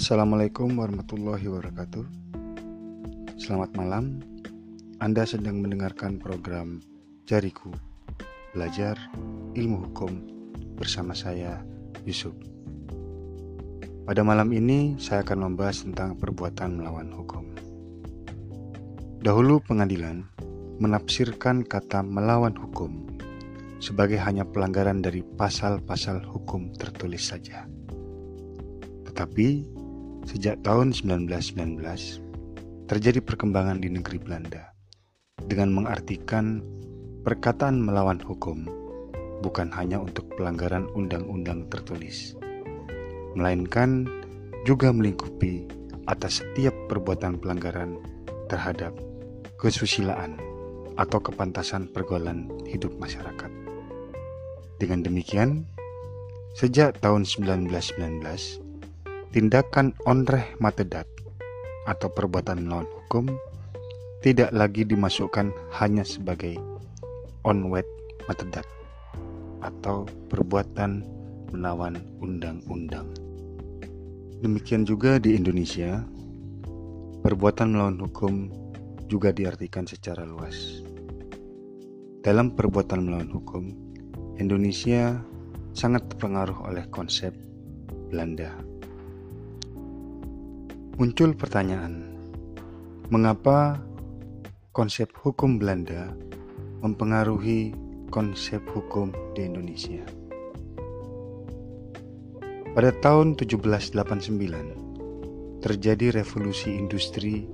Assalamualaikum warahmatullahi wabarakatuh. Selamat malam. Anda sedang mendengarkan program Jariku Belajar Ilmu Hukum bersama saya Yusuf. Pada malam ini saya akan membahas tentang perbuatan melawan hukum. Dahulu pengadilan menafsirkan kata melawan hukum sebagai hanya pelanggaran dari pasal-pasal hukum tertulis saja. Tetapi sejak tahun 1919 terjadi perkembangan di negeri Belanda dengan mengartikan perkataan melawan hukum bukan hanya untuk pelanggaran undang-undang tertulis, melainkan juga melingkupi atas setiap perbuatan pelanggaran terhadap kesusilaan atau kepantasan pergaulan hidup masyarakat. Dengan demikian, sejak tahun 1919, tindakan onreh matedat atau perbuatan melawan hukum tidak lagi dimasukkan hanya sebagai onwet matedat atau perbuatan melawan undang-undang. Demikian juga di Indonesia, perbuatan melawan hukum juga diartikan secara luas. Dalam perbuatan melawan hukum, Indonesia sangat terpengaruh oleh konsep Belanda. Muncul pertanyaan, mengapa konsep hukum Belanda mempengaruhi konsep hukum di Indonesia? Pada tahun 1789, terjadi revolusi industri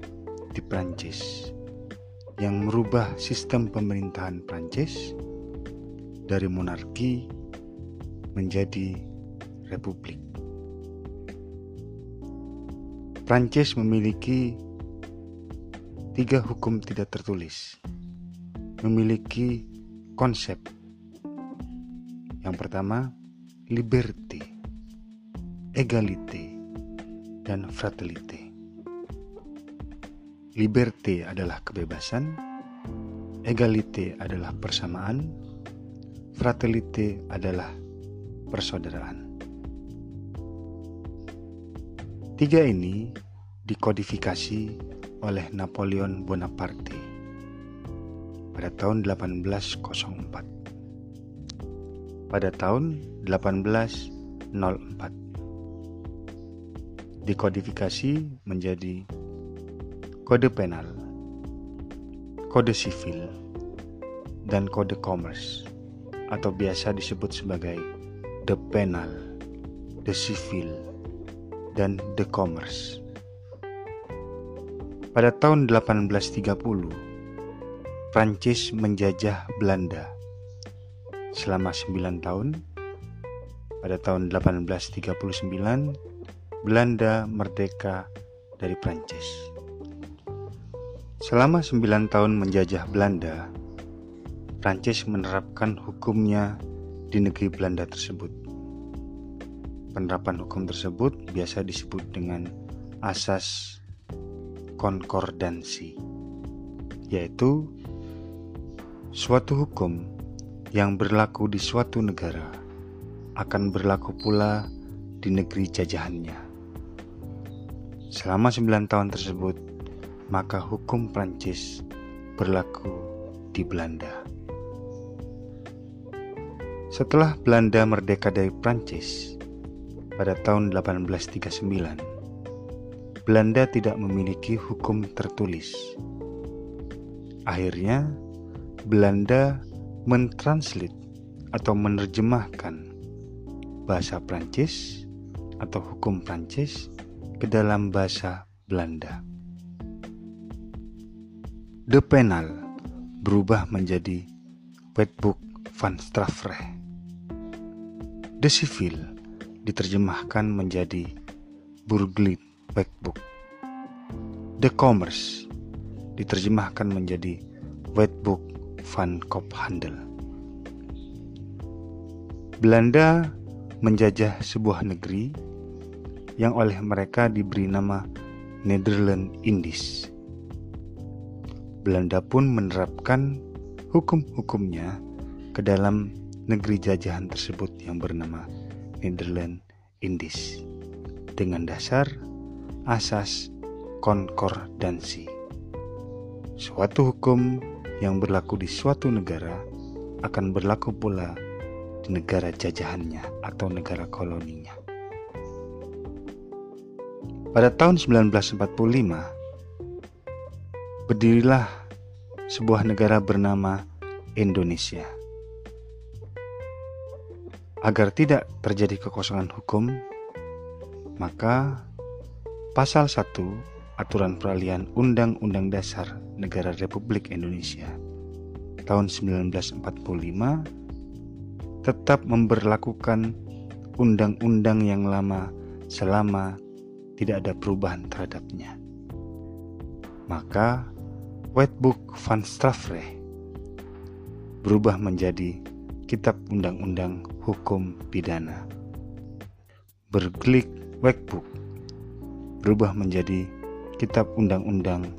di Prancis yang merubah sistem pemerintahan Prancis dari monarki menjadi republik. Prancis memiliki tiga hukum tidak tertulis, memiliki konsep. Yang pertama, liberty, egalite, dan fraternité. Liberté adalah kebebasan, egalite adalah persamaan, fraternité adalah persaudaraan. Tiga ini dikodifikasi oleh Napoleon Bonaparte pada tahun 1804. Pada tahun 1804 dikodifikasi menjadi kode penal, kode sivil, dan kode commerce atau biasa disebut sebagai the penal, the civil, dan the commerce. Pada tahun 1830, Prancis menjajah Belanda selama 9 tahun. Pada tahun 1839, Belanda merdeka dari Prancis. Selama sembilan tahun menjajah Belanda, Prancis menerapkan hukumnya di negeri Belanda tersebut. Penerapan hukum tersebut biasa disebut dengan asas konkordansi, yaitu suatu hukum yang berlaku di suatu negara akan berlaku pula di negeri jajahannya. Selama sembilan tahun tersebut, maka hukum Prancis berlaku di Belanda. Setelah Belanda merdeka dari Prancis pada tahun 1839, Belanda tidak memiliki hukum tertulis. Akhirnya, Belanda mentranslate atau menerjemahkan bahasa Prancis atau hukum Prancis ke dalam bahasa Belanda. The Penal berubah menjadi Wetboek van Strafrecht. The Civil diterjemahkan menjadi Burglit Wetboek. The Commerce diterjemahkan menjadi Wetboek van Kophandel. Belanda menjajah sebuah negeri yang oleh mereka diberi nama Nederland Indies Belanda pun menerapkan hukum-hukumnya ke dalam negeri jajahan tersebut yang bernama Nederland Indies dengan dasar asas konkordansi. Suatu hukum yang berlaku di suatu negara akan berlaku pula di negara jajahannya atau negara koloninya. Pada tahun 1945, berdirilah sebuah negara bernama Indonesia. Agar tidak terjadi kekosongan hukum, maka pasal 1 Aturan Peralihan Undang-Undang Dasar Negara Republik Indonesia tahun 1945 tetap memberlakukan undang-undang yang lama selama tidak ada perubahan terhadapnya. Maka Wetboek van Strafrecht berubah menjadi Kitab Undang-Undang Hukum Pidana. Bergelik Wetboek berubah menjadi Kitab Undang-Undang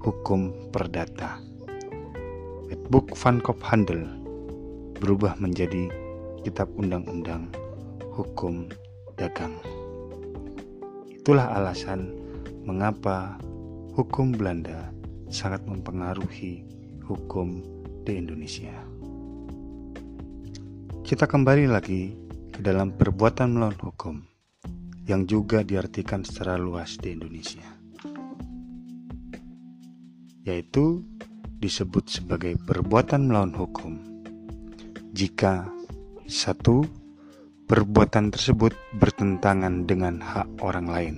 Hukum Perdata. Wetboek van Kophandel berubah menjadi Kitab Undang-Undang Hukum Dagang. Itulah alasan mengapa hukum Belanda sangat mempengaruhi hukum di Indonesia. Kita kembali lagi ke dalam perbuatan melawan hukum yang juga diartikan secara luas di Indonesia yaitu disebut sebagai perbuatan melawan hukum jika satu perbuatan tersebut bertentangan dengan hak orang lain.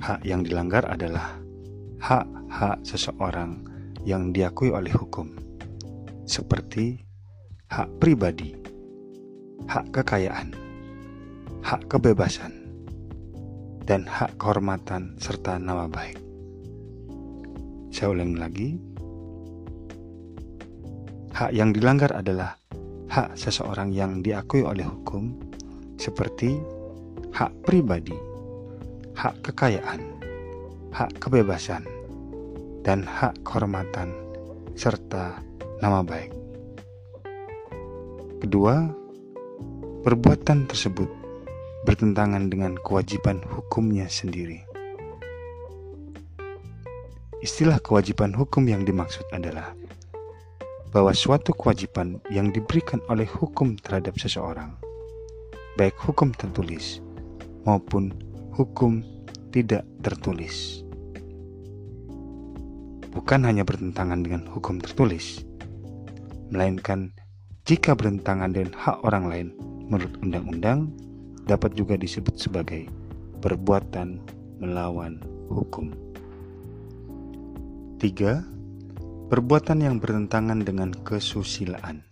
Hak yang dilanggar adalah hak-hak seseorang yang diakui oleh hukum, seperti hak pribadi, hak kekayaan, hak kebebasan, dan hak kehormatan serta nama baik. Saya ulangi lagi. Hak yang dilanggar adalah hak seseorang yang diakui oleh hukum seperti hak pribadi, hak kekayaan, hak kebebasan, dan hak kehormatan serta nama baik. Kedua, perbuatan tersebut bertentangan dengan kewajiban hukumnya sendiri. Istilah kewajiban hukum yang dimaksud adalah bahwa suatu kewajiban yang diberikan oleh hukum terhadap seseorang, baik hukum tertulis maupun hukum tidak tertulis, bukan hanya bertentangan dengan hukum tertulis, melainkan jika bertentangan dengan hak orang lain menurut undang-undang dapat juga disebut sebagai perbuatan melawan hukum. 3. Perbuatan yang bertentangan dengan kesusilaan.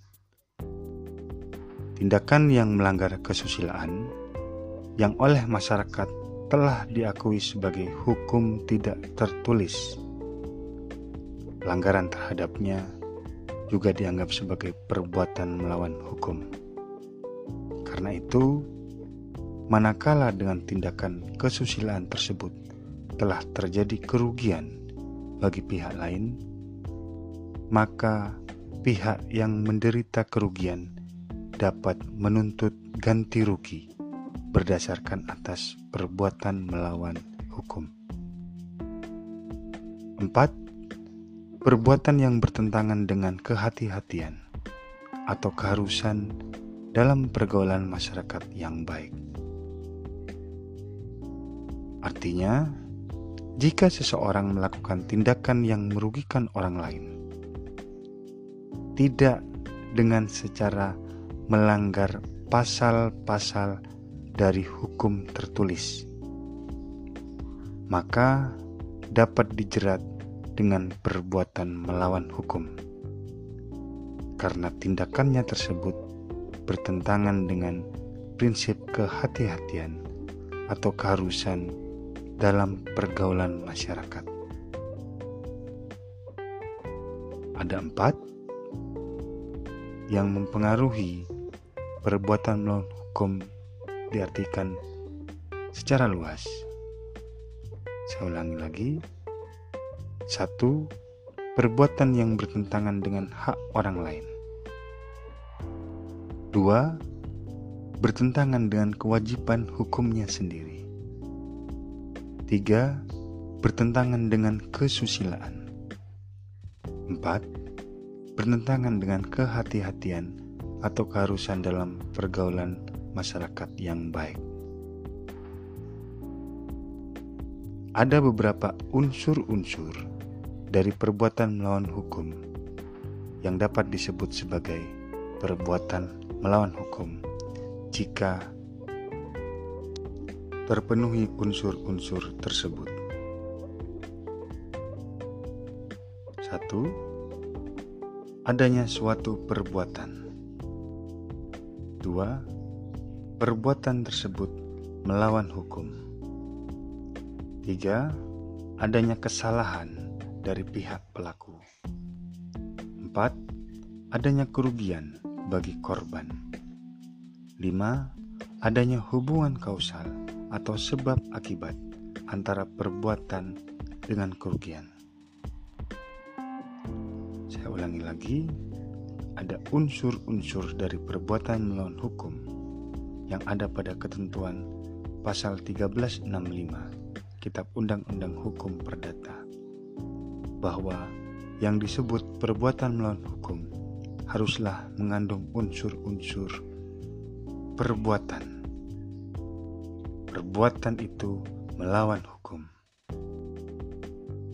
Tindakan yang melanggar kesusilaan yang oleh masyarakat telah diakui sebagai hukum tidak tertulis. Pelanggaran terhadapnya juga dianggap sebagai perbuatan melawan hukum. Karena itu, manakala dengan tindakan kesusilaan tersebut telah terjadi kerugian bagi pihak lain, maka pihak yang menderita kerugian dapat menuntut ganti rugi berdasarkan atas perbuatan melawan hukum. 4. Perbuatan yang bertentangan dengan kehati-hatian atau keharusan dalam pergaulan masyarakat yang baik. Artinya, jika seseorang melakukan tindakan yang merugikan orang lain, tidak dengan secara melanggar pasal-pasal dari hukum tertulis, maka dapat dijerat dengan perbuatan melawan hukum. Karena tindakannya tersebut bertentangan dengan prinsip kehati-hatian atau keharusan dalam pergaulan masyarakat. Ada empat yang mempengaruhi perbuatan melawan hukum diartikan secara luas. Saya ulangi lagi. Satu, perbuatan yang bertentangan dengan hak orang lain. Dua, bertentangan dengan kewajiban hukumnya sendiri. Tiga, bertentangan dengan kesusilaan. Empat, bertentangan dengan kehati-hatian atau keharusan dalam pergaulan masyarakat yang baik. Ada beberapa unsur-unsur dari perbuatan melawan hukum yang dapat disebut sebagai perbuatan melawan hukum jika terpenuhi unsur-unsur tersebut. Satu, adanya suatu perbuatan. Dua, perbuatan tersebut melawan hukum. Tiga, adanya kesalahan dari pihak pelaku. Empat, adanya kerugian bagi korban. Lima, adanya hubungan kausal atau sebab akibat antara perbuatan dengan kerugian. Saya ulangi lagi, ada unsur-unsur dari perbuatan melawan hukum yang ada pada ketentuan pasal 1365 Kitab Undang-Undang Hukum Perdata bahwa yang disebut perbuatan melawan hukum haruslah mengandung unsur-unsur perbuatan. Perbuatan itu melawan hukum.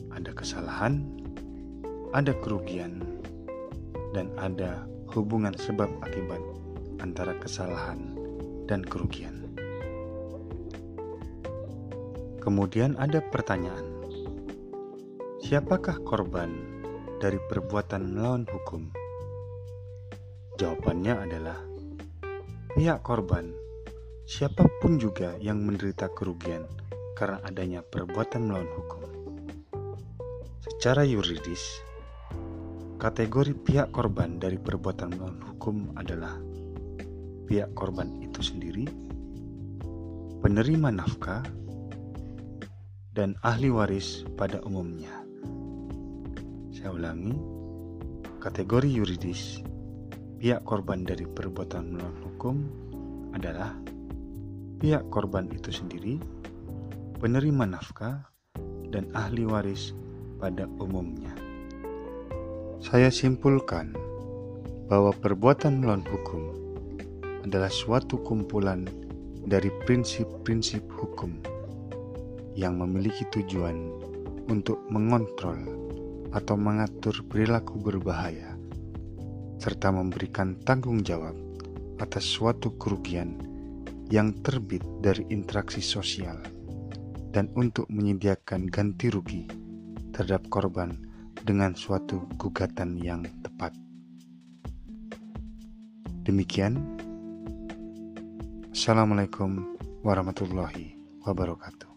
Ada kesalahan, ada kerugian, dan ada hubungan sebab akibat antara kesalahan dan kerugian. Kemudian ada pertanyaan, siapakah korban dari perbuatan melawan hukum? Jawabannya adalah pihak korban, siapa pun juga yang menderita kerugian karena adanya perbuatan melawan hukum. Secara yuridis, kategori pihak korban dari perbuatan melawan hukum adalah pihak korban itu sendiri, penerima nafkah, dan ahli waris pada umumnya. Saya ulangi, kategori yuridis pihak korban dari perbuatan melawan hukum adalah pihak korban itu sendiri, penerima nafkah, dan ahli waris pada umumnya. Saya simpulkan bahwa perbuatan melawan hukum adalah suatu kumpulan dari prinsip-prinsip hukum yang memiliki tujuan untuk mengontrol atau mengatur perilaku berbahaya, serta memberikan tanggung jawab atas suatu kerugian yang terbit dari interaksi sosial, dan untuk menyediakan ganti rugi terhadap korban dengan suatu gugatan yang tepat. Demikian, Assalamualaikum warahmatullahi wabarakatuh.